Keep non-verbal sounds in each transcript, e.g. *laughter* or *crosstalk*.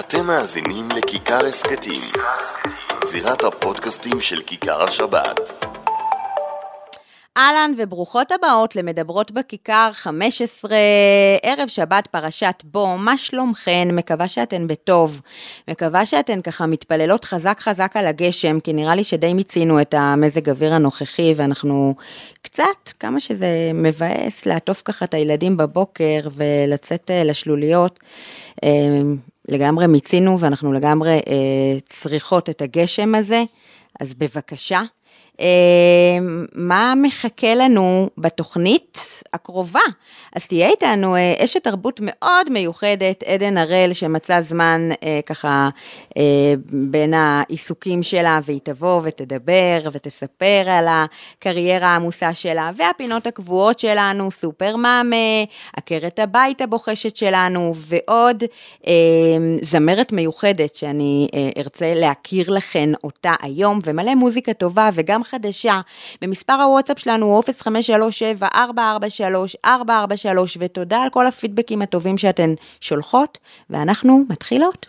אתם מאזינים לכיכר הסכתים, זירת הפודקאסטים של כיכר השבת. אהלן וברוכות הבאות למדברות בכיכר 15, ערב שבת פרשת בו, מה שלומכן? מקווה שאתן בטוב. מקווה שאתן ככה מתפללות חזק חזק על הגשם, כי נראה לי שדי מיצינו את המזג אוויר הנוכחי, ואנחנו קצת, כמה שזה מבאס, לעטוף ככה את הילדים בבוקר ולצאת אה, לשלוליות. לגמרי מיצינו ואנחנו לגמרי אה, צריכות את הגשם הזה, אז בבקשה. אמ, מה מחכה לנו בתוכנית הקרובה. אז תהיה איתנו אה, אשת תרבות מאוד מיוחדת, עדן הראל, שמצא זמן אה, ככה אה, בין העיסוקים שלה, והיא תבוא ותדבר ותספר על הקריירה העמוסה שלה, והפינות הקבועות שלנו, סופר מאמה, עקרת הבית הבוחשת שלנו, ועוד זמרת מיוחדת שאני ארצה להכיר לכן אותה היום, ומלא מוזיקה טובה וגם חדשה. במספר הוואטסאפ שלנו הוא 0537 443 443 ותודה על כל הפידבקים הטובים שאתן שולחות, ואנחנו מתחילות.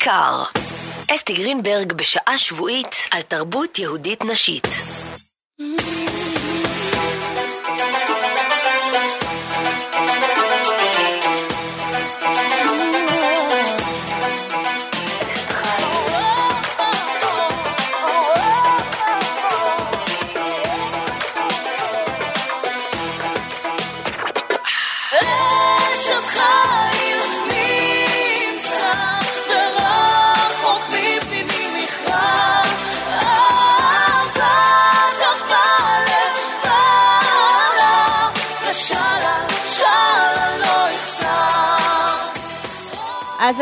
בכיכר. אסתי גרינברג בשעה שבועית על תרבות יהודית נשית.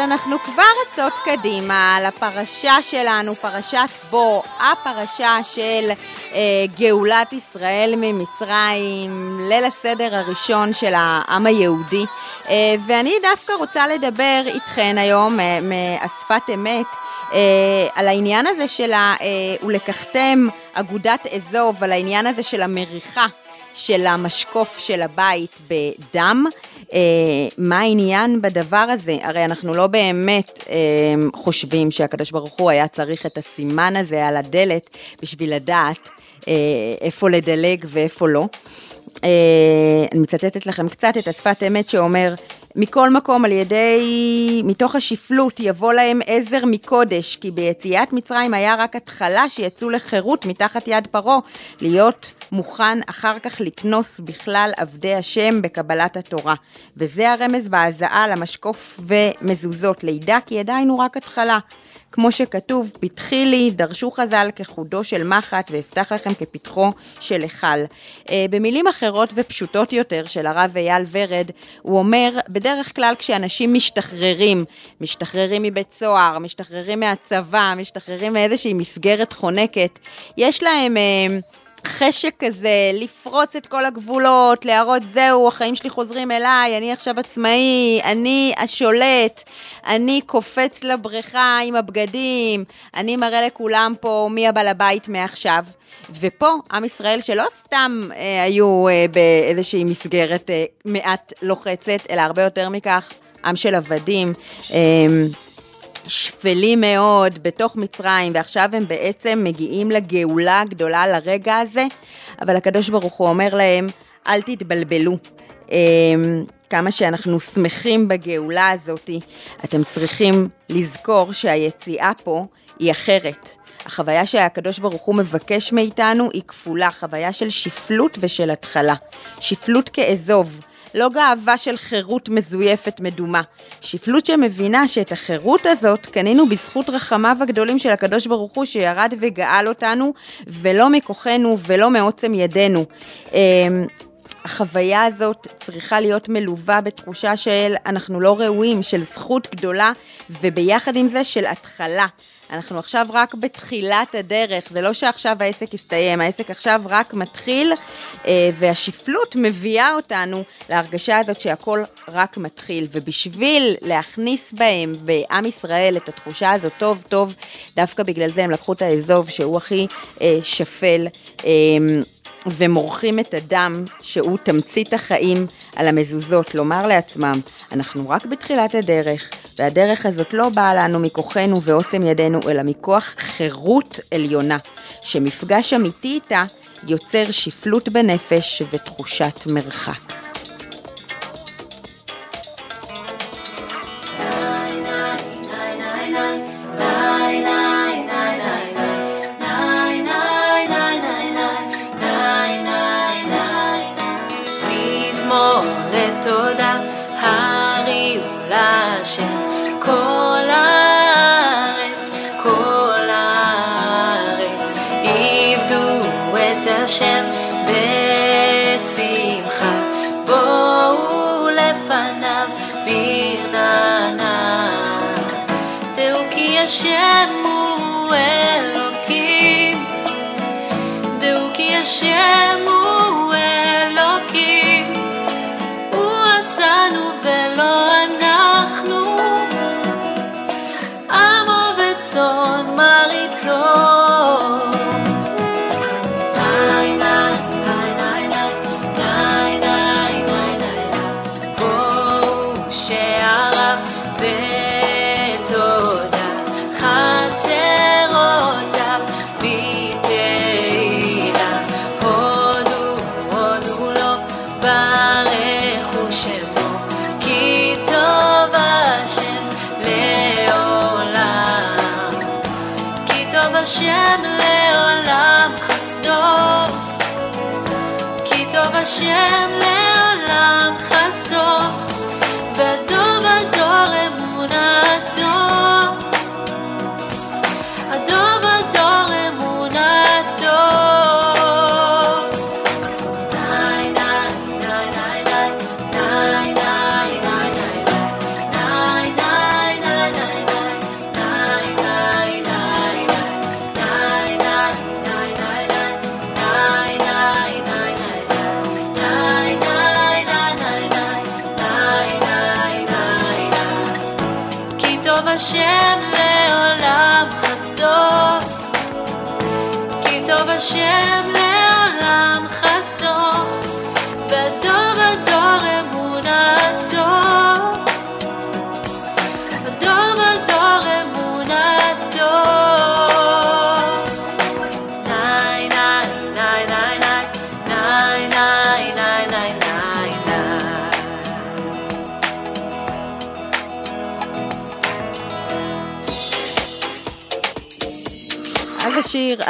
אנחנו כבר רצות קדימה לפרשה שלנו, פרשת בו, הפרשה של אה, גאולת ישראל ממצרים, ליל הסדר הראשון של העם היהודי. אה, ואני דווקא רוצה לדבר איתכן היום אה, מאספת אמת. אה, על העניין הזה של ה... אה, ולקחתם אגודת אזוב, על העניין הזה של המריחה של המשקוף של הבית בדם. אה, מה העניין בדבר הזה? הרי אנחנו לא באמת אה, חושבים שהקדוש ברוך הוא היה צריך את הסימן הזה על הדלת בשביל לדעת אה, איפה לדלג ואיפה לא. אה, אני מצטטת לכם קצת את השפת אמת שאומר, מכל מקום על ידי, מתוך השפלות יבוא להם עזר מקודש, כי ביציאת מצרים היה רק התחלה שיצאו לחירות מתחת יד פרעה, להיות מוכן אחר כך לקנוס בכלל עבדי השם בקבלת התורה. וזה הרמז בהזעה למשקוף ומזוזות, לידע כי עדיין הוא רק התחלה. כמו שכתוב, פתחי לי, דרשו חז"ל כחודו של מחט ואפתח לכם כפתחו של היכל. אה, במילים אחרות ופשוטות יותר של הרב אייל ורד, הוא אומר, בדרך כלל כשאנשים משתחררים, משתחררים מבית סוהר, משתחררים מהצבא, משתחררים מאיזושהי מסגרת חונקת, יש להם... חשק כזה, לפרוץ את כל הגבולות, להראות זהו, החיים שלי חוזרים אליי, אני עכשיו עצמאי, אני השולט, אני קופץ לבריכה עם הבגדים, אני מראה לכולם פה מי הבעל הבית מעכשיו. ופה, עם ישראל שלא סתם אה, היו אה, באיזושהי מסגרת אה, מעט לוחצת, אלא הרבה יותר מכך, עם של עבדים. אה, שפלים מאוד בתוך מצרים, ועכשיו הם בעצם מגיעים לגאולה הגדולה, לרגע הזה, אבל הקדוש ברוך הוא אומר להם, אל תתבלבלו. אמ, כמה שאנחנו שמחים בגאולה הזאת, אתם צריכים לזכור שהיציאה פה היא אחרת. החוויה שהקדוש ברוך הוא מבקש מאיתנו היא כפולה, חוויה של שפלות ושל התחלה. שפלות כאזוב, לא גאווה של חירות מזויפת מדומה. שפלות שמבינה שאת החירות הזאת קנינו בזכות רחמיו הגדולים של הקדוש ברוך הוא שירד וגאל אותנו, ולא מכוחנו ולא מעוצם ידינו. אמ, החוויה הזאת צריכה להיות מלווה בתחושה של אנחנו לא ראויים, של זכות גדולה, וביחד עם זה של התחלה. אנחנו עכשיו רק בתחילת הדרך, זה לא שעכשיו העסק יסתיים, העסק עכשיו רק מתחיל, אה, והשפלות מביאה אותנו להרגשה הזאת שהכל רק מתחיל, ובשביל להכניס בהם, בעם ישראל, את התחושה הזאת טוב טוב, דווקא בגלל זה הם לקחו את האזוב שהוא הכי אה, שפל. ומורחים את הדם, שהוא תמצית החיים, על המזוזות, לומר לעצמם, אנחנו רק בתחילת הדרך, והדרך הזאת לא באה לנו מכוחנו ועוצם ידינו, אלא מכוח חירות עליונה, שמפגש אמיתי איתה יוצר שפלות בנפש ותחושת מרחק.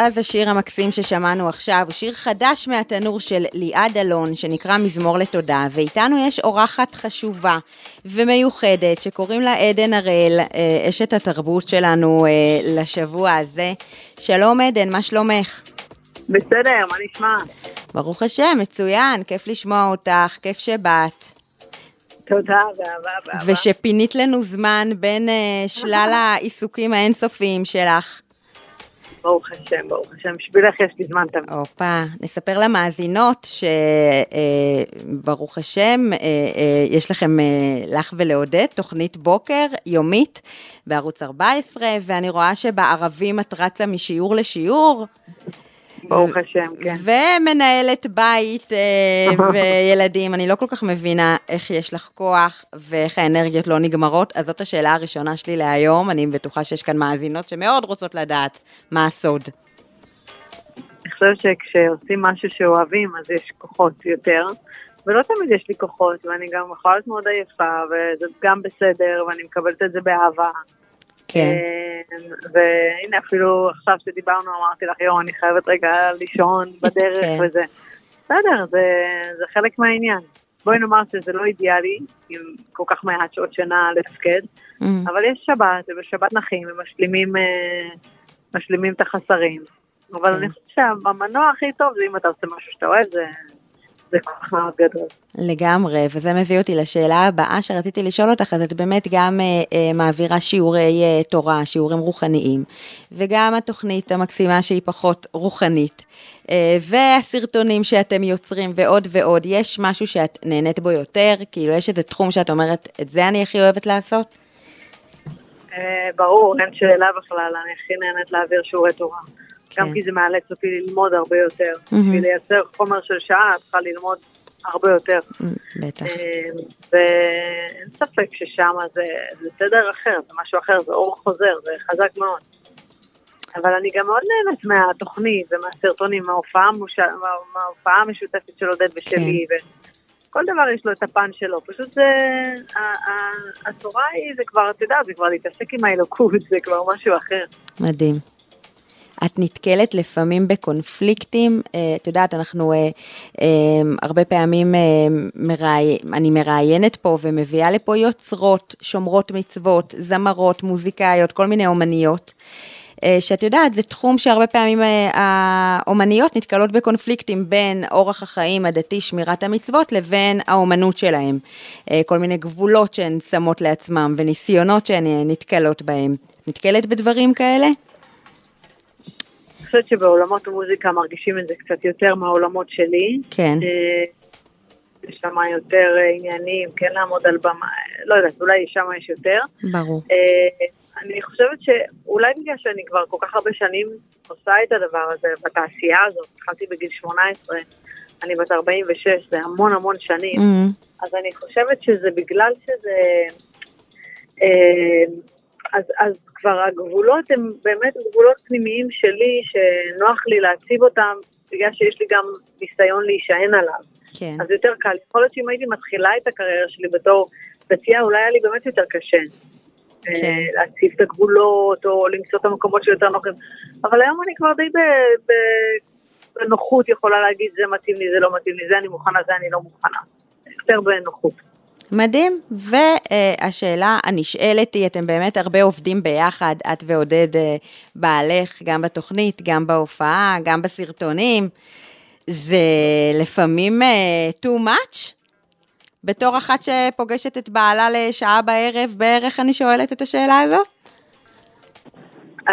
אז השיר המקסים ששמענו עכשיו, הוא שיר חדש מהתנור של ליעד אלון, שנקרא מזמור לתודה, ואיתנו יש אורחת חשובה ומיוחדת, שקוראים לה עדן הראל, אה, אשת התרבות שלנו אה, לשבוע הזה. שלום עדן, מה שלומך? בסדר, מה נשמע? ברוך השם, מצוין, כיף לשמוע אותך, כיף שבאת. תודה, ואהבה, ואהבה. ושפינית לנו זמן בין uh, שלל *laughs* העיסוקים האינסופיים שלך. ברוך השם, ברוך השם, בשבילך יש לי זמן תמיד. הופה, נספר למאזינות שברוך השם, אה, אה, יש לכם, אה, לך ולעודד, תוכנית בוקר יומית בערוץ 14, ואני רואה שבערבים את רצה משיעור לשיעור. ברוך השם, כן. ומנהלת בית אה, *laughs* וילדים, אני לא כל כך מבינה איך יש לך כוח ואיך האנרגיות לא נגמרות, אז זאת השאלה הראשונה שלי להיום, אני בטוחה שיש כאן מאזינות שמאוד רוצות לדעת מה הסוד. אני חושבת שכשעושים משהו שאוהבים, אז יש כוחות יותר, ולא תמיד יש לי כוחות, ואני גם יכולה להיות מאוד עייפה, וזה גם בסדר, ואני מקבלת את זה באהבה. כן. אמ, והנה, אפילו עכשיו שדיברנו, אמרתי לך, יואו, אני חייבת רגע לישון בדרך כן. וזה. בסדר, זה, זה חלק מהעניין. בואי נאמר שזה לא אידיאלי, עם כל כך מעט שעות שינה לתפקד, mm. אבל יש שבת, ובשבת נחים, ומשלימים אה, משלימים את החסרים. אבל כן. אני חושבת שהמנוע הכי טוב זה אם אתה עושה משהו שאתה אוהב, זה, זה מאוד גדול. לגמרי, וזה מביא אותי לשאלה הבאה שרציתי לשאול אותך, אז את באמת גם אה, אה, מעבירה שיעורי אה, תורה, שיעורים רוחניים, וגם התוכנית המקסימה שהיא פחות רוחנית, אה, והסרטונים שאתם יוצרים ועוד ועוד, יש משהו שאת נהנית בו יותר? כאילו יש איזה תחום שאת אומרת, את זה אני הכי אוהבת לעשות? אה, ברור, אין שאלה בכלל, אני הכי נהנית להעביר שיעורי תורה. גם כן. כי זה מאלץ אותי ללמוד הרבה יותר. מהמם. בשביל לייצר חומר של שעה, את צריכה ללמוד הרבה יותר. בטח. אה, ואין ספק ששם זה, זה סדר אחר, זה משהו אחר, זה אור חוזר, זה חזק מאוד. אבל אני גם מאוד נהנית מהתוכנית ומהסרטונים, מההופעה, המשותפת של עודד ושלי, וכל דבר יש לו את הפן שלו. פשוט זה, התורה היא, זה כבר, את יודעת, זה כבר להתעסק עם האלוקות, זה כבר משהו אחר. מדהים. את נתקלת לפעמים בקונפליקטים, אה, את יודעת, אנחנו אה, אה, הרבה פעמים, מראי, אני מראיינת פה ומביאה לפה יוצרות, שומרות מצוות, זמרות, מוזיקאיות, כל מיני אומניות. שאת יודעת, זה תחום שהרבה פעמים האומניות נתקלות בקונפליקטים בין אורח החיים הדתי, שמירת המצוות, לבין האומנות שלהם. כל מיני גבולות שהן שמות לעצמם וניסיונות שהן נתקלות בהם. נתקלת בדברים כאלה? חושבת שבעולמות המוזיקה מרגישים את זה קצת יותר מהעולמות שלי. כן. אה, יש שם יותר אה, עניינים, כן לעמוד על במה, לא יודעת, אולי שם יש יותר. ברור. אה, אני חושבת שאולי בגלל שאני כבר כל כך הרבה שנים עושה את הדבר הזה בתעשייה הזאת, התחלתי בגיל 18, אני בת 46, זה המון המון שנים, Mm, אז אני חושבת שזה בגלל שזה... אה, אז, אז כבר הגבולות הם באמת גבולות פנימיים שלי, שנוח לי להציב אותם, בגלל שיש לי גם ניסיון להישען עליו. כן. אז יותר קל. יכול להיות שאם הייתי מתחילה את הקריירה שלי בתור דתייה, אולי היה לי באמת יותר קשה. כן. אה, להציב את הגבולות, או למצוא את המקומות שיותר נוחים. אבל היום אני כבר די ב- ב- בנוחות יכולה להגיד, זה מתאים לי, זה לא מתאים לי, זה אני מוכנה, זה אני לא מוכנה. יותר בנוחות. מדהים, והשאלה הנשאלת היא, אתם באמת הרבה עובדים ביחד, את ועודד אה, בעלך, גם בתוכנית, גם בהופעה, גם בסרטונים. זה לפעמים אה, too much? בתור אחת שפוגשת את בעלה לשעה בערב, בערך אני שואלת את השאלה הזאת?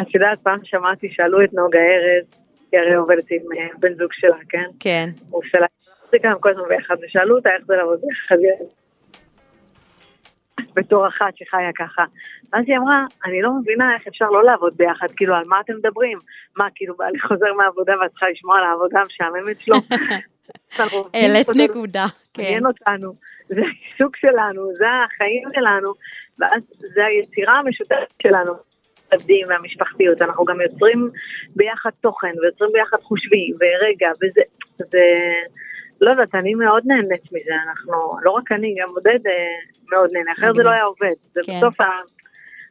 את יודעת, פעם שמעתי, שאלו את נוגה ארז, היא הרי עובדת עם אה, בן זוג שלה, כן? כן. הוא שלה, מוזיקה הם כל הזמן ביחד, ושאלו אותה איך זה לעבוד ביחד. בתור אחת שחיה ככה. ואז היא אמרה, אני לא מבינה איך אפשר לא לעבוד ביחד, כאילו, על מה אתם מדברים? מה, כאילו, בעלי חוזר מהעבודה ואת צריכה לשמוע על העבודה המשעממת שלו? *laughs* העלית נקודה, כן. מעניין אותנו, זה העיסוק שלנו, זה החיים שלנו, ואז זה היצירה המשותפת שלנו. עובדים והמשפחתיות, אנחנו גם יוצרים ביחד תוכן, ויוצרים ביחד חושבים, ורגע, וזה, זה, לא יודעת, אני מאוד נהנית מזה, אנחנו, לא רק אני, גם עודד אה, מאוד נהנה, אחרת זה לא היה עובד, זה כן. בסוף,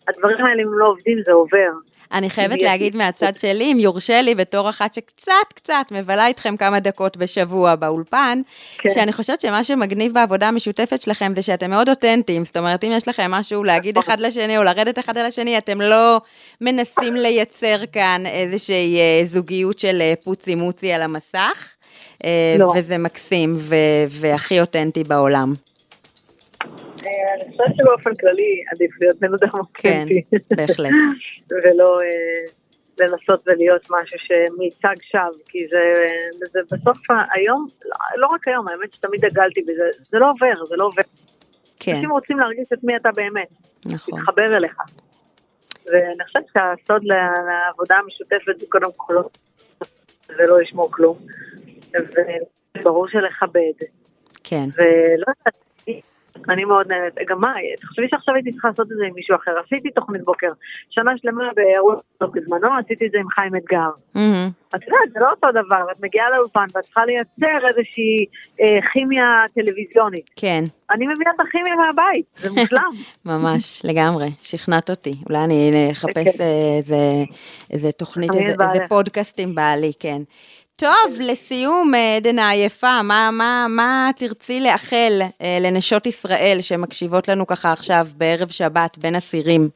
הדברים האלה, אם לא עובדים, זה עובר. אני חייבת להגיד מהצד שלי, אם יורשה לי, בתור אחת שקצת קצת מבלה איתכם כמה דקות בשבוע באולפן, כן. שאני חושבת שמה שמגניב בעבודה המשותפת שלכם זה שאתם מאוד אותנטיים, זאת אומרת, אם יש לכם משהו להגיד אחד לשני או לרדת אחד על השני, אתם לא מנסים לייצר כאן איזושהי אה, זוגיות של אה, פוצי מוצי על המסך, לא. וזה מקסים ו- והכי אותנטי בעולם. אה, אני חושבת שבאופן כללי עדיף להיות בן אדם כן, אותנטי. בהחלט. *laughs* ולא אה, לנסות ולהיות משהו שמיצג שווא, כי זה, זה בסוף היום, לא, לא רק היום, האמת שתמיד דגלתי בזה, זה לא עובר, זה לא עובר. כן, אנשים רוצים להרגיש את מי אתה באמת, נכון. להתחבר אליך. ואני חושבת שהסוד לעבודה המשותפת זה קודם כל לא- ולא לשמור כלום. וברור שלכבד, כן, ולא יודעת, אני מאוד נהנית, גם מה, תחשבי שעכשיו הייתי צריכה לעשות את זה עם מישהו אחר, עשיתי תוכנית בוקר, שנה שלמה בערוץ בזמנו, עשיתי את זה עם חיים אתגר. את יודעת, זה לא אותו דבר, את מגיעה לאולפן ואת צריכה לייצר איזושהי אה, כימיה טלוויזיונית. כן. אני מביאה את הכימיה מהבית, זה מושלם. *laughs* ממש, לגמרי, שכנעת אותי. אולי אני אחפש כן. איזה, איזה תוכנית, איזה. איזה פודקאסט עם בעלי, כן. טוב, לסיום, אה, עדנה עייפה, מה, מה, מה תרצי לאחל אה, לנשות ישראל שמקשיבות לנו ככה עכשיו בערב שבת בין אסירים?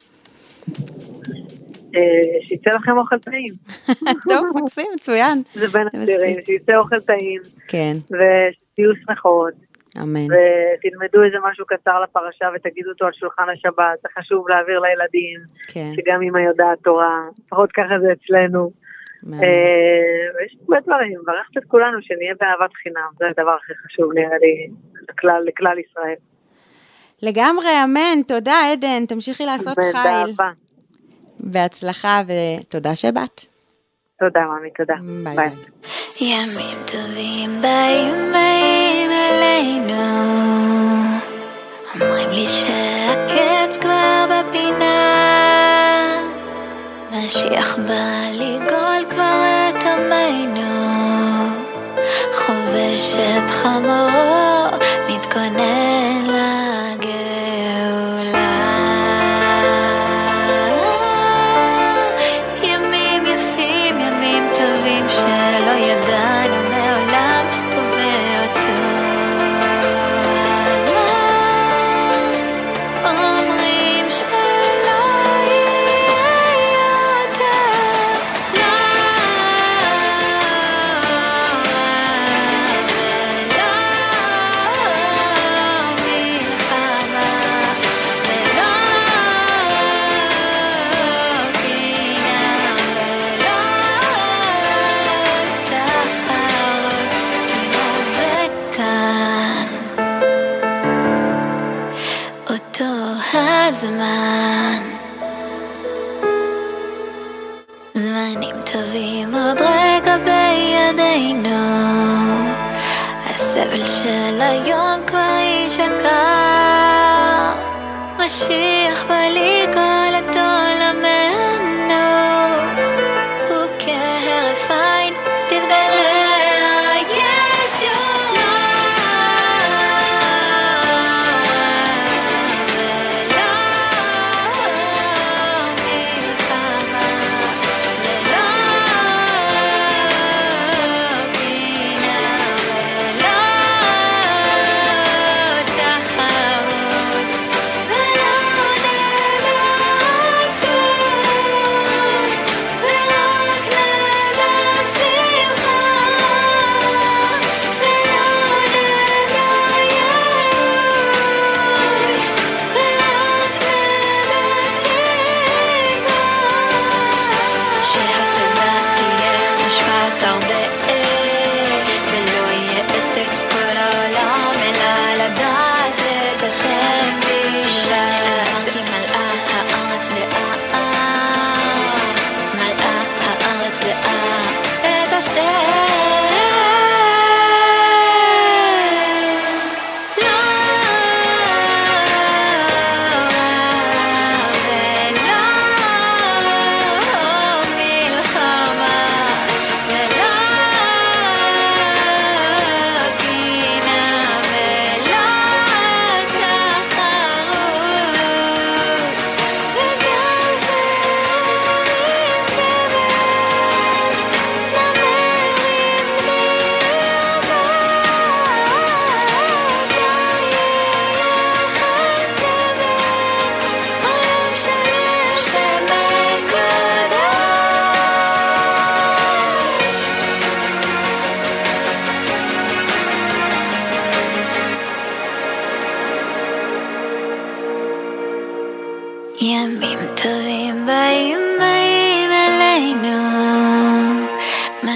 אה, שיצא לכם אוכל טעים, *laughs* טוב, מקסים, מצוין. זה בין מספיק. שיצא אוכל טעים, כן, תהיו שמחות, אמן. ותלמדו איזה משהו קצר לפרשה ותגידו אותו על שולחן השבת, זה חשוב להעביר לילדים, כן, שגם אמא יודעת תורה, לפחות ככה זה אצלנו. אה, ויש הרבה דברים, מברכת את כולנו שנהיה באהבת חינם, זה הדבר הכי חשוב נראה לי לכלל, לכלל ישראל. לגמרי, אמן. תודה, עדן. תמשיכי לעשות חיל. בהצלחה ותודה שבאת. תודה, מאמי, תודה. ביי ביי. ביי. ימים טובים באים באים אלינו אומרים לי שהקץ כבר בפינה משיח בא לגאול כבר את עמנו. חובש את חמורו מתכונן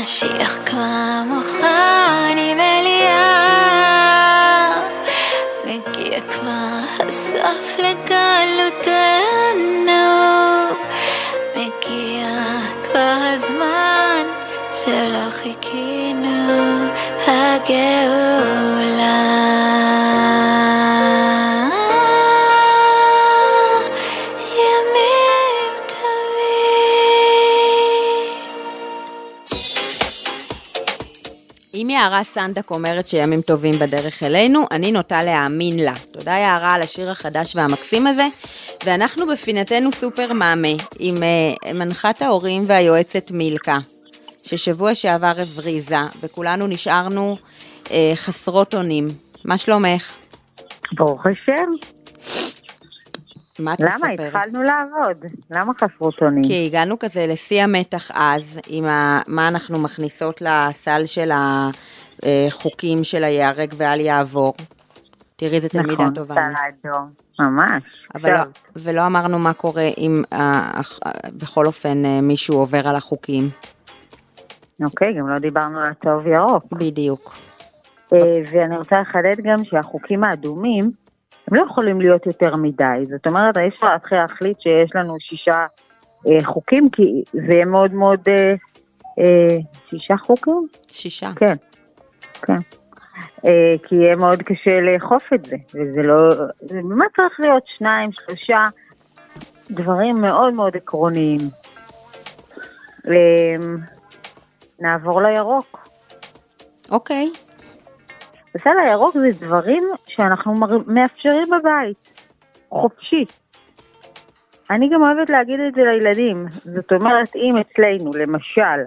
משיח מוכן עם אליהו מגיע כבר הסוף לגלותנו. מגיע כבר הזמן שלא חיכינו הגאולה יערה סנדק אומרת שימים טובים בדרך אלינו, אני נוטה להאמין לה. תודה יערה על השיר החדש והמקסים הזה. ואנחנו בפינתנו סופר מאמה, עם uh, מנחת ההורים והיועצת מילקה, ששבוע שעבר הבריזה, וכולנו נשארנו uh, חסרות אונים. מה שלומך? ברוך השם. מה את למה? מספרת? התחלנו לעבוד. למה חסרות אונים? כי הגענו כזה לשיא המתח אז, עם ה... מה אנחנו מכניסות לסל של אה, חוקים של היהרג ואל יעבור. תראי איזה תלמידה נכון, טובה. סל אני. האדום, ממש. אבל לא. ולא אמרנו מה קורה אם אה, אה, בכל אופן אה, מישהו עובר על החוקים. אוקיי, גם לא דיברנו על הצהוב ירוק. בדיוק. אה, ואני רוצה לחדד גם שהחוקים האדומים, הם לא יכולים להיות יותר מדי. זאת אומרת, אי אפשר להתחיל להחליט שיש לנו שישה אה, חוקים, כי זה יהיה מאוד מאוד... אה, אה, שישה חוקים? שישה. כן, כן. אה, כי יהיה מאוד קשה לאכוף את זה, וזה לא... זה באמת צריך להיות שניים, שלושה דברים מאוד מאוד עקרוניים. אה, נעבור לירוק. אוקיי. בסל הירוק זה דברים שאנחנו מאפשרים בבית, חופשי. אני גם אוהבת להגיד את זה לילדים. זאת אומרת, אם אצלנו, למשל,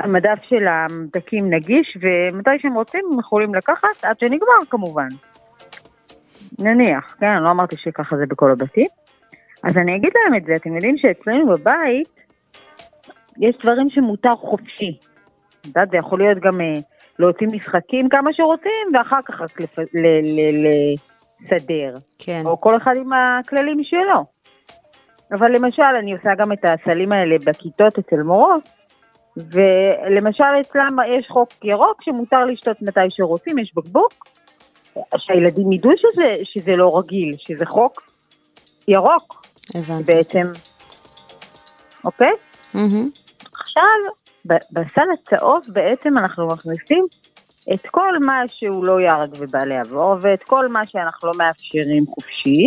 המדף של הממתקים נגיש, ומתי שהם רוצים הם יכולים לקחת, עד שנגמר כמובן. נניח, כן, לא אמרתי שככה זה בכל הבתים. אז אני אגיד להם את זה, אתם יודעים שאצלנו בבית יש דברים שמותר חופשי. את יודעת, זה יכול להיות גם אה, להוציא משחקים כמה שרוצים, ואחר כך רק לפ... ל... ל... לסדר. כן. או כל אחד עם הכללים שלו. אבל למשל, אני עושה גם את הסלים האלה בכיתות אצל מורות, ולמשל אצלם יש חוק ירוק שמותר לשתות מתי שרוצים, יש בקבוק, שהילדים ידעו שזה, שזה לא רגיל, שזה חוק ירוק הבנתי. בעצם, אוקיי? מהמם. עכשיו, בסל הצהוב בעצם אנחנו מכניסים את כל מה שהוא לא יהרג ובעלי עבור, ואת כל מה שאנחנו לא מאפשרים חופשי.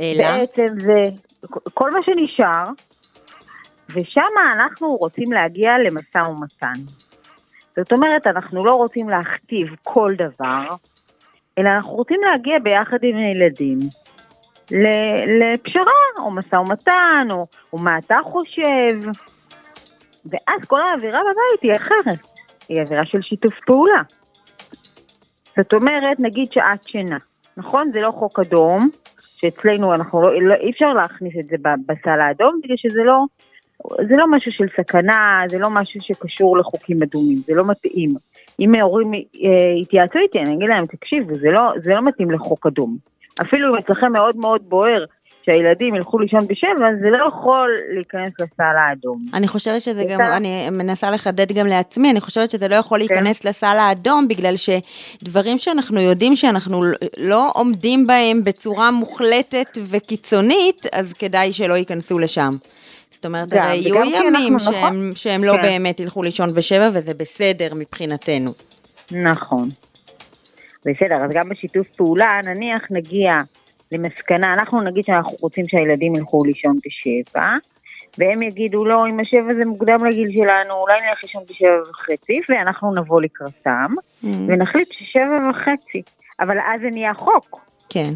אלא? בעצם זה כל מה שנשאר, ושם אנחנו רוצים להגיע למשא ומתן. זאת אומרת, אנחנו לא רוצים להכתיב כל דבר, אלא אנחנו רוצים להגיע ביחד עם הילדים לפשרה, או משא ומתן, או, או מה אתה חושב. ואז כל האווירה בבית היא אחרת, היא אווירה של שיתוף פעולה. זאת אומרת, נגיד שעת שינה, נכון? זה לא חוק אדום, שאצלנו אנחנו לא, לא אי אפשר להכניס את זה בסל האדום, בגלל שזה לא, זה לא משהו של סכנה, זה לא משהו שקשור לחוקים אדומים, זה לא מתאים. אם ההורים אה, יתייעצו איתי, אני אגיד להם, תקשיבו, זה לא, זה לא מתאים לחוק אדום. אפילו אם אצלכם מאוד מאוד בוער שהילדים ילכו לישון בשבע, זה לא יכול להיכנס לסל האדום. אני חושבת שזה גם. אני מנסה לחדד גם לעצמי, אני חושבת שזה לא יכול כן. להיכנס לסל האדום, בגלל שדברים שאנחנו יודעים שאנחנו לא עומדים בהם בצורה מוחלטת וקיצונית, אז כדאי שלא ייכנסו לשם. זאת אומרת, גם, הרי יהיו ימים שהם, נכון. שהם לא כן. באמת ילכו לישון בשבע, וזה בסדר מבחינתנו. נכון. בסדר, אז גם בשיתוף פעולה, נניח נגיע למסקנה, אנחנו נגיד שאנחנו רוצים שהילדים ילכו לישון בשבע, והם יגידו, לא, אם השבע זה מוקדם לגיל שלנו, אולי נלך לישון בשבע וחצי, ואנחנו נבוא לקראתם, Mm. ונחליט ששבע וחצי. אבל אז זה נהיה חוק. כן.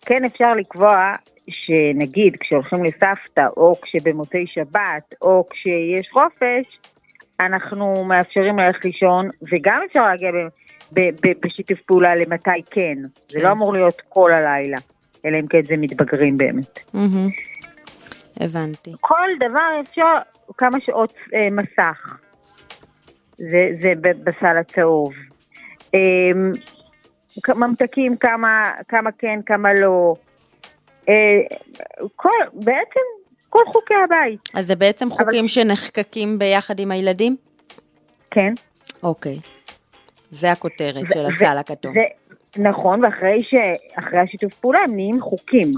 כן אפשר לקבוע שנגיד כשהולכים לסבתא, או כשבמוצאי שבת, או כשיש חופש, אנחנו מאפשרים ללכת לישון, וגם אפשר להגיע ב, ב, ב, בשיתוף פעולה למתי כן. זה כן. לא אמור להיות כל הלילה, אלא אם כן זה מתבגרים באמת. הבנתי. כל דבר אפשר, כמה שעות אה, מסך. זה, זה בסל הצהוב. אה, ממתקים, כמה, כמה כן, כמה לא. אה, כל, בעצם כל חוקי הבית, אז זה בעצם חוקים שנחקקים ביחד עם הילדים? כן. אוקיי. זה הכותרת ו- של הסל הכתום. זה, נכון, ואחרי ש, אחרי השיתוף פעולה הם נהיים חוקים.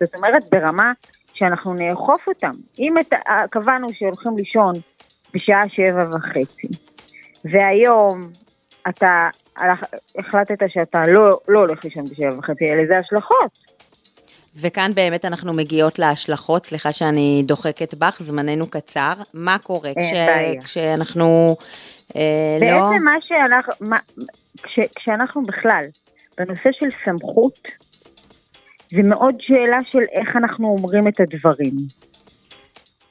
זאת אומרת, ברמה שאנחנו נאכוף אותם. אם את, אה, קבענו שהולכים לישון בשעה שבע וחצי, והיום אתה הלך, החלטת שאתה לא, לא הולך לישון בשבע וחצי, אלה זה השלכות. וכאן באמת אנחנו מגיעות להשלכות, סליחה שאני דוחקת בך, זמננו קצר. מה קורה כש. כשאנחנו אה, לא... בעצם מה שאנחנו, מה, כש, כשאנחנו בכלל, בנושא של סמכות, זה מאוד שאלה של איך אנחנו אומרים את הדברים.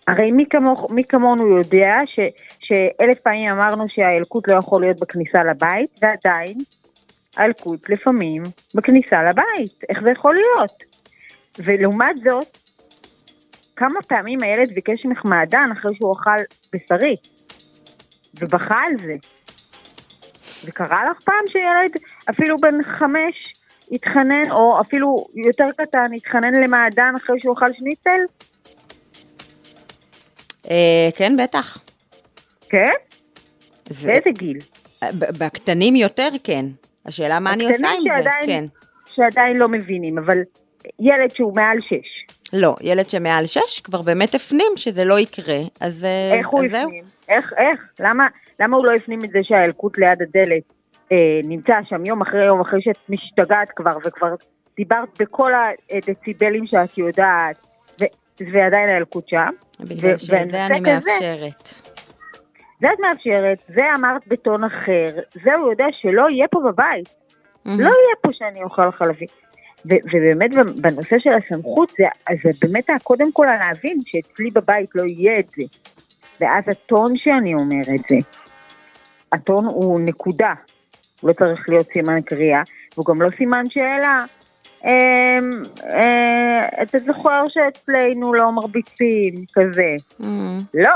הרי מי, כמוך, מי כמונו יודע ש, שאלף פעמים אמרנו שהאלקוט לא יכול להיות בכניסה לבית, ועדיין האלקוט לפעמים בכניסה לבית. איך זה יכול להיות? ולעומת זאת, כמה פעמים הילד ביקש ממך מעדן אחרי שהוא אכל בשרי? ובכה על זה. וקרה לך פעם שילד, אפילו בן חמש, התחנן, או אפילו יותר קטן, התחנן למעדן אחרי שהוא אכל שניצל? אה, כן, בטח. כן? באיזה גיל? ב- בקטנים יותר, כן. השאלה מה אני עושה עם זה, כן. שעדיין לא מבינים, אבל ילד שהוא מעל שש, לא, ילד שמעל שש כבר באמת הפנים שזה לא יקרה, אז, אה, איך הוא אז זהו. הפנים? איך, איך? למה, למה הוא לא הפנים את זה שהאלקוט ליד הדלת אה, נמצא שם יום אחרי יום אחרי שאת משתגעת כבר, וכבר דיברת בכל הדציבלים שאת יודעת, ו, ועדיין האלקוט שם? בגלל ו- שאת זה אני מאפשרת. זה את מאפשרת, זה אמרת בטון אחר, זה הוא יודע שלא יהיה פה בבית. מהמם. לא יהיה פה שאני אוכל חלבי. ו- ובאמת בנושא של הסמכות, זה, זה באמת קודם כל להבין שאצלי בבית לא יהיה את זה. ואז הטון שאני אומר את זה, הטון הוא נקודה, הוא לא צריך להיות סימן קריאה, והוא גם לא סימן שאלה. אמ, אה, אתה זוכר שאצלנו לא מרביצים, כזה. מהמם. לא.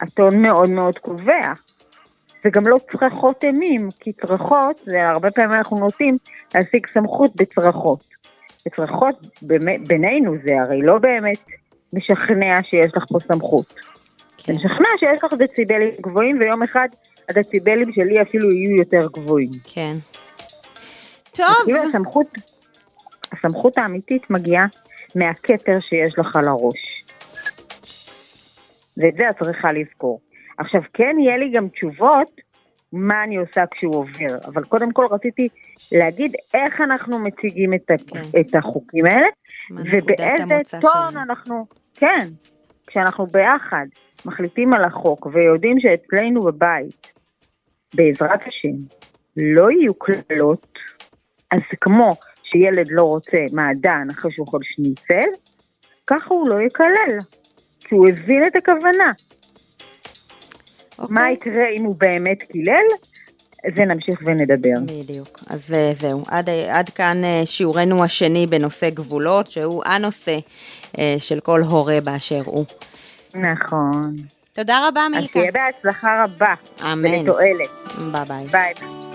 הטון מאוד מאוד קובע. וגם לא צרחות אימים, כי צרחות, זה הרבה פעמים אנחנו נוטים להשיג סמכות בצרחות. בצרחות בינינו זה הרי לא באמת משכנע שיש לך פה סמכות. זה כן, משכנע שיש לך דציבלים גבוהים, ויום אחד הדציבלים שלי אפילו יהיו יותר גבוהים. כן. טוב, כאילו הסמכות, הסמכות האמיתית מגיעה מהכתר שיש לך על הראש. ואת זה את צריכה לזכור. עכשיו, כן יהיה לי גם תשובות מה אני עושה כשהוא עובר, אבל קודם כל רציתי להגיד איך אנחנו מציגים את, כן. את החוקים האלה, ובאיזה טון שלנו. אנחנו, כן, כשאנחנו ביחד מחליטים על החוק ויודעים שאצלנו בבית, בעזרת השם, לא יהיו קללות, אז כמו שילד לא רוצה מעדן אחרי שהוא אוכל שניצל, ככה הוא לא יקלל, כי הוא הבין את הכוונה. אוקיי. מה יקרה אם הוא באמת קילל? זה נמשיך ונדבר. בדיוק. אז אה, זהו, עד, עד כאן אה, שיעורנו השני בנושא גבולות, שהוא הנושא אה, של כל הורה באשר הוא. נכון. תודה רבה, אז מילכה. תהיה בהצלחה רבה. אמן. ולתועלת. ביי ביי. ביי.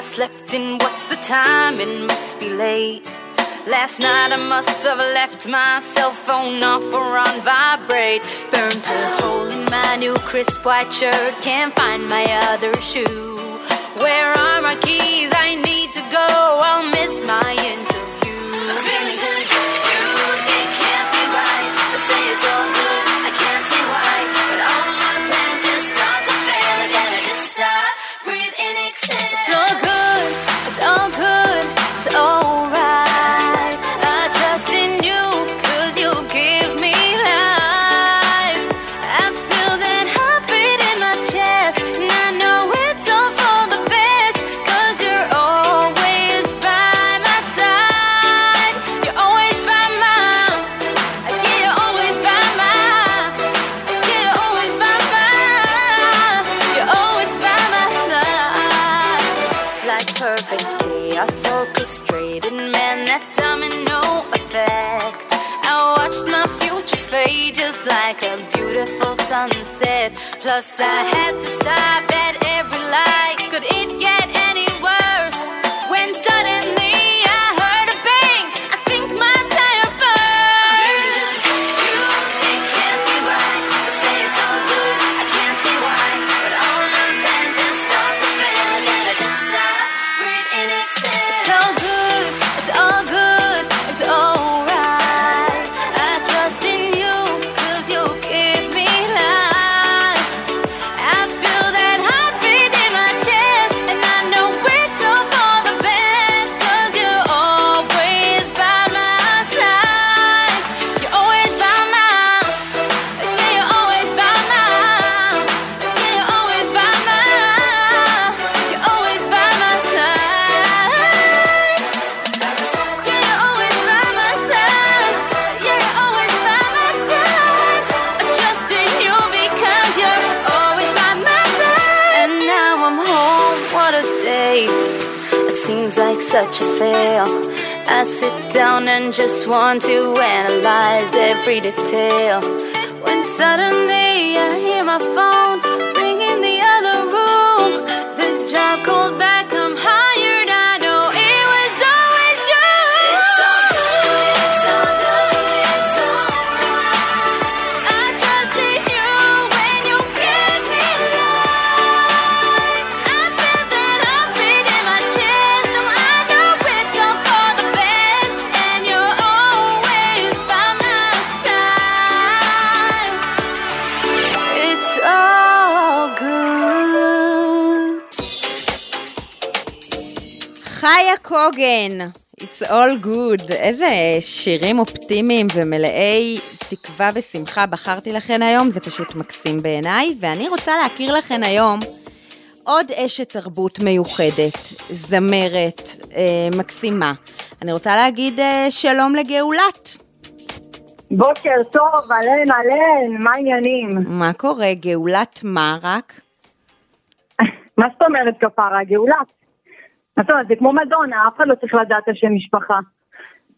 I slept in what's the time? It must be late. Last night I must have left my cell phone off or on vibrate. Burnt a hole in my new crisp white shirt. Can't find my other shoe. Where are my keys? I need to go. I'll miss my. Plus, I had to stop at every light. Could it get any worse? I sit down and just want to analyze every detail. When suddenly I hear my phone קוגן, It's all good. איזה שירים אופטימיים ומלאי תקווה ושמחה בחרתי לכן היום, זה פשוט מקסים בעיניי, ואני רוצה להכיר לכן היום עוד אשת תרבות מיוחדת, זמרת אה, מקסימה. אני רוצה להגיד אה, שלום לגאולת. בוקר טוב, אהלן, אהלן, מה העניינים? מה קורה, גאולת מה רק? *laughs* מה זאת אומרת כפרה? גאולה. זאת אומרת, זה כמו מדונה, אף אחד לא צריך לדעת את השם משפחה.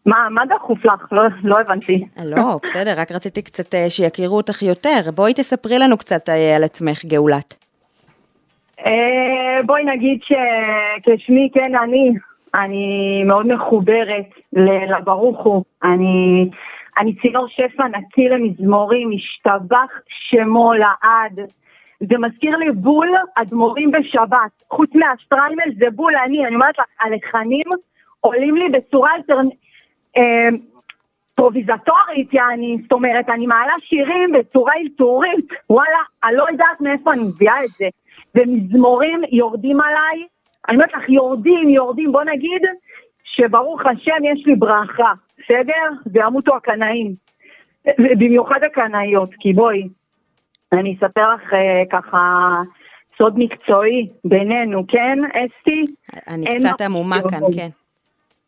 מה, מה דחוף לך? לא, לא הבנתי. לא, בסדר, רק רציתי קצת אה, שיכירו אותך יותר. בואי תספרי לנו קצת אה, על עצמך, גאולת. אה, בואי נגיד שכשמי כן אני, אני מאוד מחוברת לברוך הוא. אני, אני צינור שפע נקי למזמורים, משתבח שמו לעד. זה מזכיר לי בול אדמו"רים בשבת. חוץ מהשטריימל זה בול אני, אני אומרת לך, הלחנים עולים לי בצורה יותר אה, פרוביזטורית, יעני, זאת אומרת, אני מעלה שירים בצורה אלתורית, וואלה, אני לא יודעת מאיפה אני מביאה את זה. ומזמורים יורדים עליי, אני אומרת לך, יורדים, יורדים, בוא נגיד שברוך השם יש לי ברכה, בסדר? וימותו הקנאים. במיוחד הקנאיות, כי בואי, אני אספר לך אה, ככה סוד מקצועי בינינו, כן, אסתי? אני קצת עמומה כאן. כן.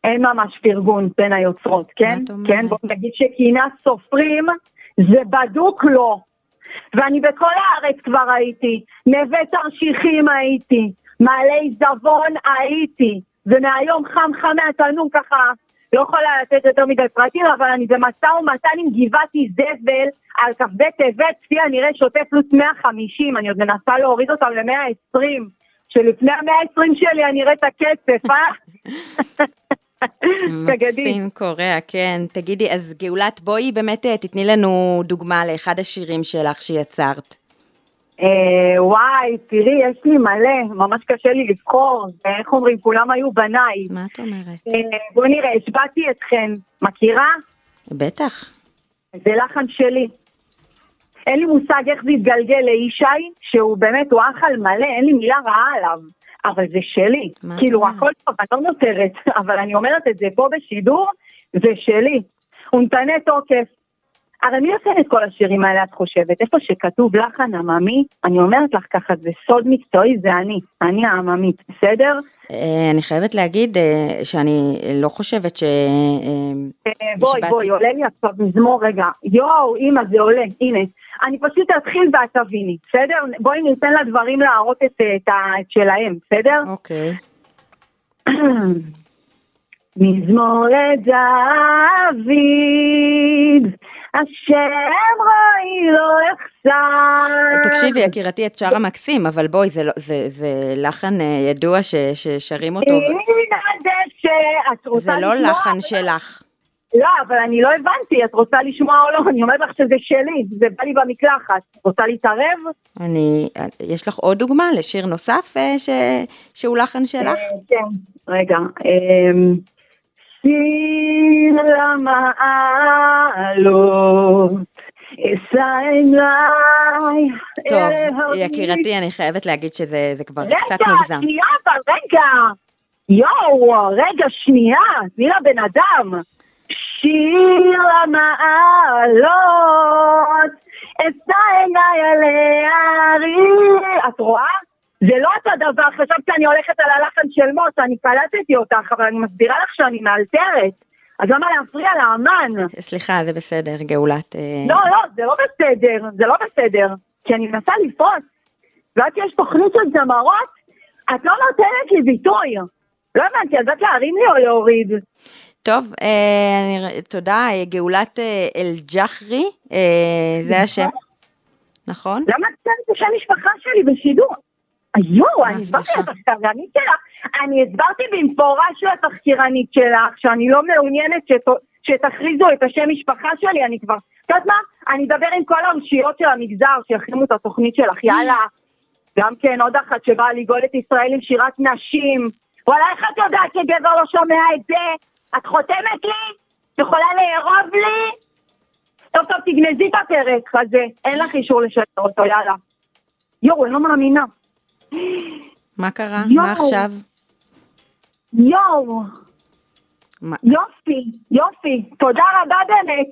אין ממש פרגון בין היוצרות, כן? כן, בוא נגיד שקינת סופרים זה בדוק לא. ואני בכל הארץ כבר הייתי, נווה תרשיחים הייתי, מעלה עיזבון הייתי, ומהיום חם חם מהתנור ככה, לא יכולה לתת יותר מדי פרטים, אבל אני במשא ומתן עם גבעתי זבל על כ"ב טבת, כפי הנראה שוטף פלוס 150, אני עוד מנסה להוריד אותם ל-120, שלפני ה-120 שלי אני אראה את הכסף, אה? *laughs* מקסים קוריאה, כן. תגידי, אז גאולת, בואי באמת אה, תתני לנו דוגמה לאחד השירים שלך שיצרת. אה, וואי, תראי, יש לי מלא, ממש קשה לי לבחור, ואיך אומרים, כולם היו בניי. מה את אומרת? אה, בואי נראה, השבעתי אתכן, מכירה? בטח. זה לחן שלי. אין לי מושג איך זה התגלגל לישי, שהוא באמת, הוא אח על מלא, אין לי מילה רעה עליו, אבל זה שלי. כאילו? הכל טוב, אני לא נותרת, *laughs* אבל אני אומרת את זה פה בשידור, זה שלי. הוא נתנה תוקף. הרי מי עושה את כל השירים האלה, את חושבת? איפה שכתוב לחן עממי, אני אומרת לך ככה, זה סוד מקצועי, זה אני, אני העממית, בסדר? אה, אני חייבת להגיד אה, שאני לא חושבת ש... אה, בואי. בואי, עולה לי עכשיו מזמור רגע. יואו, אמא, זה עולה, הנה. אני פשוט אתחיל ואת תביני, בסדר? בואי ניתן לדברים להראות את, את שלהם, בסדר? אוקיי. *clears throat* מזמור לדוד, השם רואי לא יחסר. תקשיבי, יקירתי, את שרה מקסים, אבל בואי, זה, לא, זה, זה לחן אה, ידוע ש, ששרים אותו. זה לא? לחן שלך. לא, אבל אני לא הבנתי, את רוצה לשמוע או לא? אני אומרת לך שזה שלי, זה בא לי במקלחת. רוצה להתערב? אני, יש לך עוד דוגמה לשיר נוסף אה, ש, שהוא לחן שלך? אה, כן, רגע. שיר למעלות, אשא עיניי. טוב. יקירתי, אני חייבת להגיד שזה זה כבר רגע, קצת מוגזם. שנייה, אבל רגע. יואו, רגע, שנייה, תני לבן אדם. שיר למעלות, אשא עיניי על ההרים. את רואה? זה לא אותו דבר, חשבת שאני הולכת על הלחן של מוט, אני קלטתי אותך, אבל אני מסבירה לך שאני מאלתרת. אז למה להפריע לאמן? סליחה, זה בסדר, גאולת. אה, לא, לא, זה לא בסדר, זה לא בסדר. כי אני מנסה לפרוץ. ועד שיש תוכנית של זמרות, את לא נותנת לי ביטוי. לא הבנתי, אז את להרים לי או להוריד? טוב, אה, אני, תודה, אה, גאולת אה, אל-ג'חרי, אה, זה השם, נכון? למה את שמת את השם משפחה שלי בשידור? יואו, אני הסברתי. לתחקירנית שלך, אני הסברתי במפורש לתחקירנית שלך, שאני לא מעוניינת שת- שתכריזו את השם משפחה שלי, אני כבר, את יודעת מה? אני אדבר עם כל האושיות של המגזר, שיחרימו את התוכנית שלך, יאללה. גם כן, עוד אחת שבאה לגאול את ישראל עם שירת נשים. וואלה, איך את יודעת שגבר לא שומע את זה? את חותמת לי? את יכולה לארוב לי? טוב, טוב, תגנזי את הפרק הזה, אין לך אישור לשדר אותו, יאללה. יואו, אני לא מאמינה. מה קרה? יואו. מה עכשיו? יואו, יופי, יופי, תודה רבה באמת.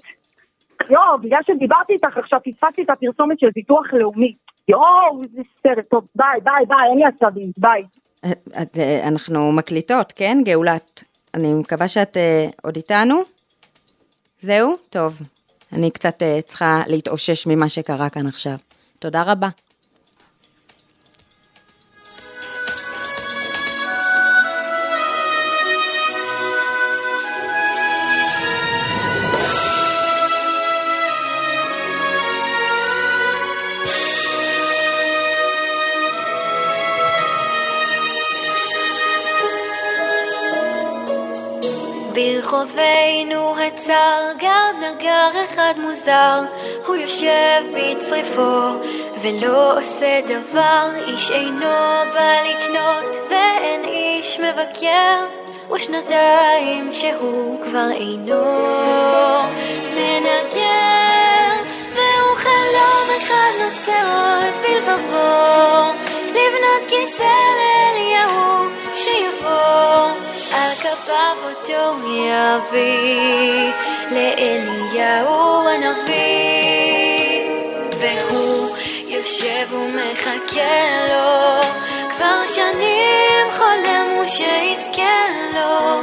יואו, בגלל שדיברתי איתך עכשיו, פספסתי את הפרסומת של ביטוח לאומי. יואו, איזה סרט, טוב, ביי, ביי, ביי, אין לי עצבים, ביי. את, אה, אנחנו מקליטות, כן, גאולת? אני מקווה שאת אה, עוד איתנו. זהו? טוב. אני קצת אה, צריכה להתאושש ממה שקרה כאן עכשיו. תודה רבה. ברחובינו הצר גר נגר אחד מוזר, הוא יושב בצריפו ולא עושה דבר, איש אינו בא לקנות ואין איש מבקר, ושנתיים שהוא כבר אינו מנגר, והוא חלום אחד נושא עוד בלבבו, לבנות כיסא יביא לאליהו הנביא והוא יושב ומחכה לו. כבר שנים חולם הוא שיזכה לו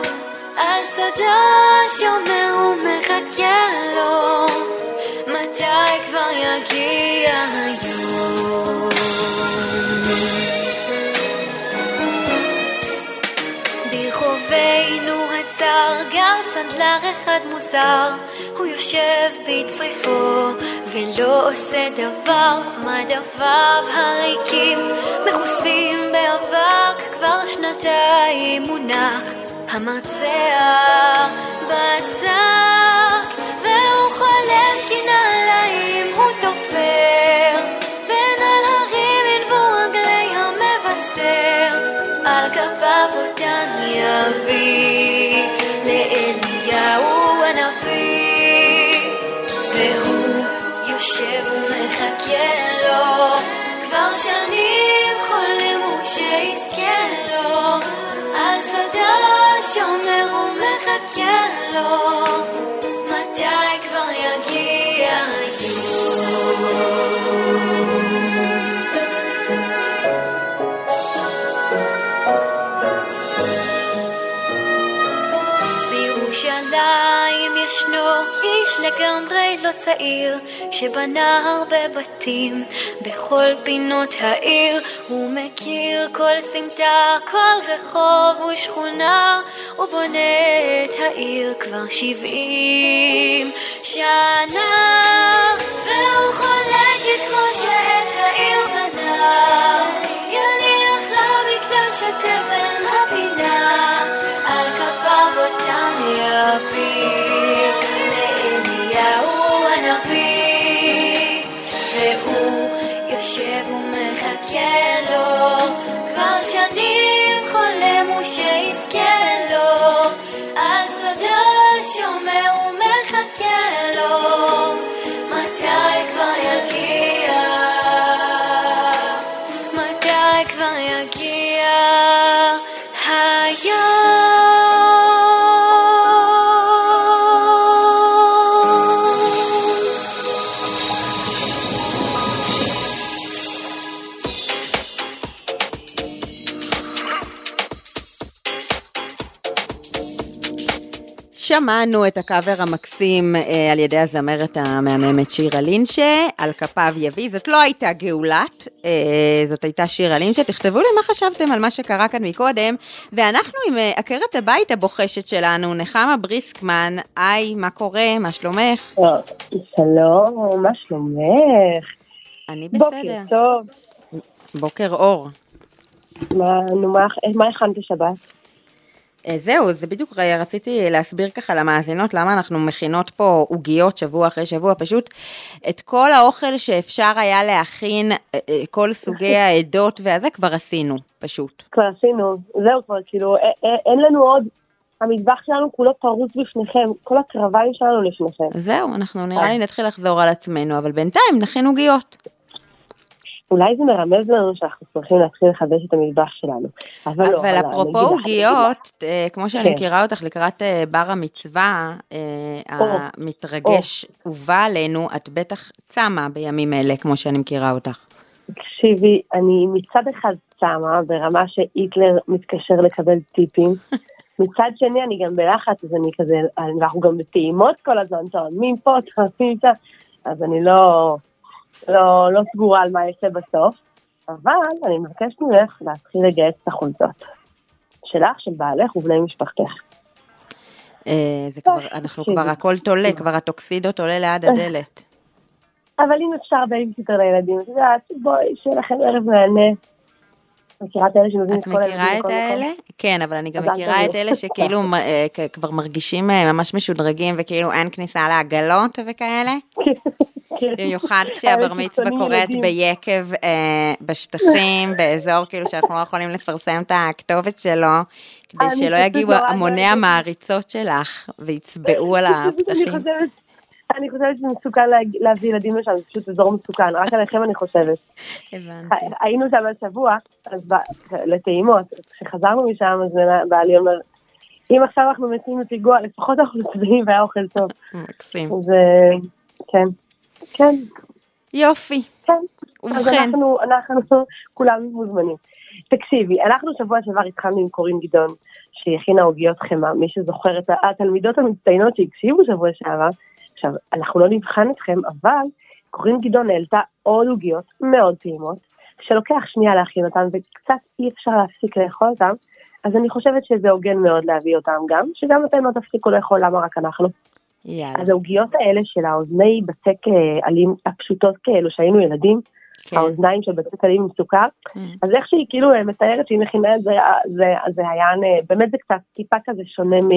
על שדה שומר ומחכה לו. מתי כבר יגיע היום סנדלר אחד מוזר הוא יושב בצריפו ולא עושה דבר. מדפיו הריקים? מכוסים באבק כבר שנתיים מונח המרצע בשק איש לגמרי לא צעיר שבנה הרבה בתים בכל פינות העיר. הוא מכיר כל סמטה, כל רחוב ושכונה הוא בונה את העיר כבר שבעים שנה. והוא חולק את כמו שאת העיר בנה יניח למקדש את אבן הפינה על כפיו אותם יביא שמענו את הקאבר המקסים אה, על ידי הזמרת המהממת שירה לינשה, על כפיו יביא, זאת לא הייתה גאולת, אה, זאת הייתה שירה לינשה, תכתבו לי מה חשבתם על מה שקרה כאן מקודם, ואנחנו עם אה, עקרת הבית הבוחשת שלנו, נחמה בריסקמן, היי, מה קורה, מה שלומך? שלום, מה שלומך? אני בסדר. בוקר טוב. בוקר אור. מה, נו, מה, מה הכנת לשבת? אה, זהו, זה בדיוק רציתי להסביר ככה למאזינות למה אנחנו מכינות פה עוגיות שבוע אחרי שבוע, פשוט את כל האוכל שאפשר היה להכין, אה, אה, כל סוגי *laughs* העדות והזה כבר עשינו, פשוט. כבר עשינו, זהו כבר, כאילו, אין לנו עוד, המטבח שלנו כולו פרוץ בפניכם, כל הקרביים שלנו לפניכם. זהו, אנחנו נראה לי נתחיל לחזור על עצמנו, אבל בינתיים נכין עוגיות. אולי זה מרמז לנו שאנחנו צריכים להתחיל לחדש את המטבח שלנו. אבל, לא, אבל אפרופו עוגיות, אה, כמו שאני כן. מכירה אותך לקראת אה, בר המצווה אה, המתרגש ובא עלינו, את בטח צמה בימים אלה, כמו שאני מכירה אותך. תקשיבי, אני מצד אחד צמה ברמה שהיטלר מתקשר לקבל טיפים. *laughs* מצד שני אני גם בלחץ, אז אני כזה, אנחנו גם בטעימות כל הזמן, טועמים פה, טועמים שם, אז אני לא, לא, לא סגורה על מה יצא בסוף, אבל אני מבקשת ממך להתחיל לגייס את החולצות. שלך, של בעלך ובני משפחתך. אה, זה כבר, אנחנו כבר הכל תולה, כבר הטוקסידו תלוי ליד הדלת. אבל אם אפשר בייביסיטר לילדים, את יודעת, בואי, שיהיה לכם ערב מהנה. מכירה את אלה שנותנים את כל הילדים את מכירה את האלה? כן, אבל אני גם מכירה את אלה שכאילו אה, כבר מרגישים אה, ממש משודרגים וכאילו אין כניסה לעגלות וכאלה. במיוחד *laughs* כשהבר מצווה קורית ביקב אה, בשטחים, *laughs* באזור כאילו שאנחנו לא יכולים לפרסם את הכתובת שלו, כדי שלא יגיעו המוני המעריצות שלך ויצבעו על *laughs* הפתחים. אני חושבת שזה מסוכן להביא ילדים לשם, זה פשוט אזור מסוכן, רק עליכם אני חושבת. הבנתי. היינו שם השבוע, אז לטעימות, כשחזרנו משם, אז בעלי אומר, אם עכשיו אנחנו מציעים לפיגוע, לפחות אנחנו צבעים והיה אוכל טוב. מקסים. אז כן. כן. יופי. כן. ובכן. אז אנחנו, אנחנו כולם מוזמנים. תקשיבי, אנחנו שבוע שעבר התחלנו עם קורין גדעון, שהיא הכינה עוגיות חמאה, מי שזוכר את התלמידות המצטיינות שהקשיבו שבוע שעבר, עכשיו, אנחנו לא נבחן אתכם, אבל קורין גדעון העלתה עוד עוגיות מאוד טעימות, שלוקח שנייה להכין אותן וקצת אי אפשר להפסיק לאכול אותן, אז אני חושבת שזה הוגן מאוד להביא אותן גם, שגם אתם לא תפסיקו לאכול, למה רק אנחנו? יאללה. אז העוגיות האלה של האוזני בצק אה, עלים הפשוטות כאלו, שהיינו ילדים, כן. האוזניים של בצק עלים עם סוכר, mm. אז איך שהיא כאילו אה, מתארת שהיא מכינה את זה, זה, זה היה, באמת זה קצת טיפה כזה שונה מ...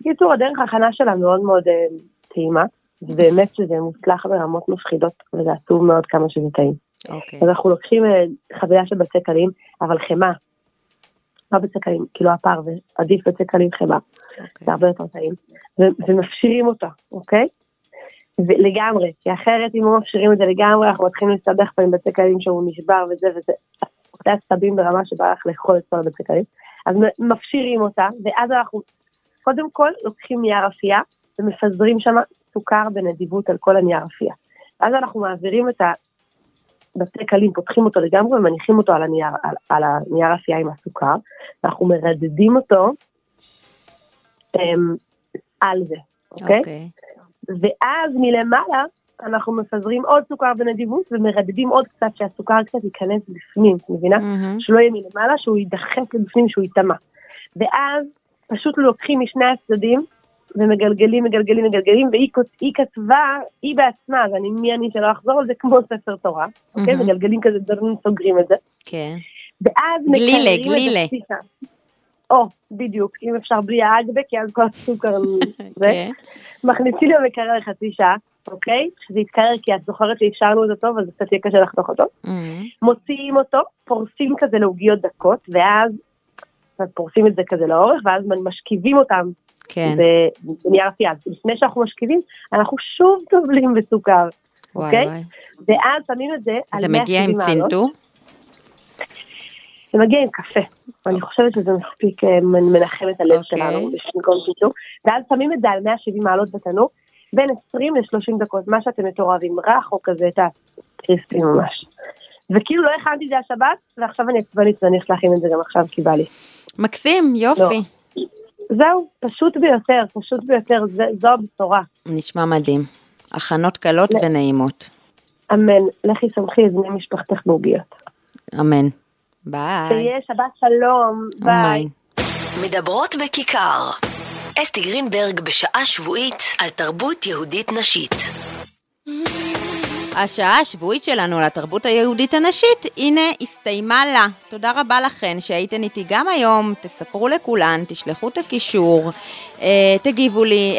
בקיצור, הדרך ההכנה שלה מאוד מאוד אה, טעימה, ובאמת שזה מוצלח ברמות מפחידות, וזה עצוב מאוד כמה שזה טעים. אוקיי. אז אנחנו לוקחים חבילה של בצק עלים, אבל חמאה, לא בצקלים, כאילו הפר, ועדיף בצקלים חמאה, אוקיי. זה הרבה יותר טעים, ומפשירים אותה, אוקיי? לגמרי, כי אחרת אם לא מפשירים את זה לגמרי, אנחנו מתחילים להסתבך פה עם בצקלים שהוא נשבר וזה וזה, זה עצבים ברמה שבא לך לאכול את כל הבצקלים, אז מפשירים אותה, ואז אנחנו קודם כל לוקחים נייר אפייה, ומפזרים שם סוכר בנדיבות על כל הנייר אפייה. אז אנחנו מעבירים את בתי קלים, פותחים אותו לגמרי ומניחים אותו על הנייר, על, על הנייר אפייה עם הסוכר, אנחנו מרדדים אותו um, על זה, אוקיי? Okay? אוקיי. Okay. ואז מלמעלה אנחנו מפזרים עוד סוכר בנדיבות ומרדדים עוד קצת שהסוכר קצת ייכנס בפנים, את מבינה? Mm-hmm. שלא יהיה מלמעלה, שהוא יידחף לבפנים, שהוא ייטמע. ואז פשוט לוקחים משני הצדדים ומגלגלים, מגלגלים, מגלגלים, והיא כתבה, היא בעצמה, ואני מי אני שלא אחזור על זה כמו ספר תורה, אוקיי? מגלגלים כזה דברים, סוגרים את זה. כן. ואז גלילה, גלילה. או, בדיוק, אם אפשר בלי האגבה, כי אז כל הסוכר *laughs* זה. כן. מכניסים למקרר לחצי שעה, אוקיי? שזה יתקרר, כי את זוכרת שאפשרנו את זה טוב, אז קצת יהיה קשה לחתוך אותו. מוציאים אותו, פורסים כזה לעוגיות דקות, ואז פורסים את זה כזה לאורך, ואז משכיבים אותם כן. בנייר אפייה. לפני שאנחנו משכיבים, אנחנו שוב טובלים בסוכר, וואי אוקיי? וואי. ואז שמים את זה על 170 מעלות. זה מגיע עם צנתור? זה מגיע עם קפה, ואני חושבת שזה מספיק אה, מנחם את הלב אוקיי. שלנו, במקום צנתור. ואז שמים את זה על 170 מעלות בתנור, בין 20 ל-30 דקות, מה שאתם יותר אוהבים, רך או כזה, את הקריספי ממש. וכאילו לא הכנתי את זה השבת, ועכשיו אני עצבנית ואני להכין את זה גם עכשיו כי בא לי. מקסים, יופי. לא. זהו, פשוט ביותר, פשוט ביותר, זה, זו הבשורה. נשמע מדהים. הכנות קלות ונעימות. אמן. לכי סמכי את בני משפחתך בעוגיות. אמן. ביי. שיהיה שבת שלום, ביי. מדברות בכיכר. אסתי גרינברג בשעה שבועית על תרבות יהודית נשית. השעה השבועית שלנו על התרבות היהודית הנשית, הנה הסתיימה לה. תודה רבה לכן שהייתן איתי גם היום, תספרו לכולן, תשלחו את הקישור, אה, תגיבו לי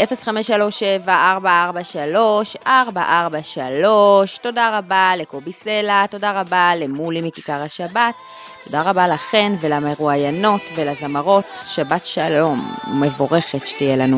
0537-443-443, תודה רבה לקובי סלע, תודה רבה למולי מכיכר השבת, תודה רבה לכן ולמרואיינות ולזמרות, שבת שלום ומבורכת שתהיה לנו.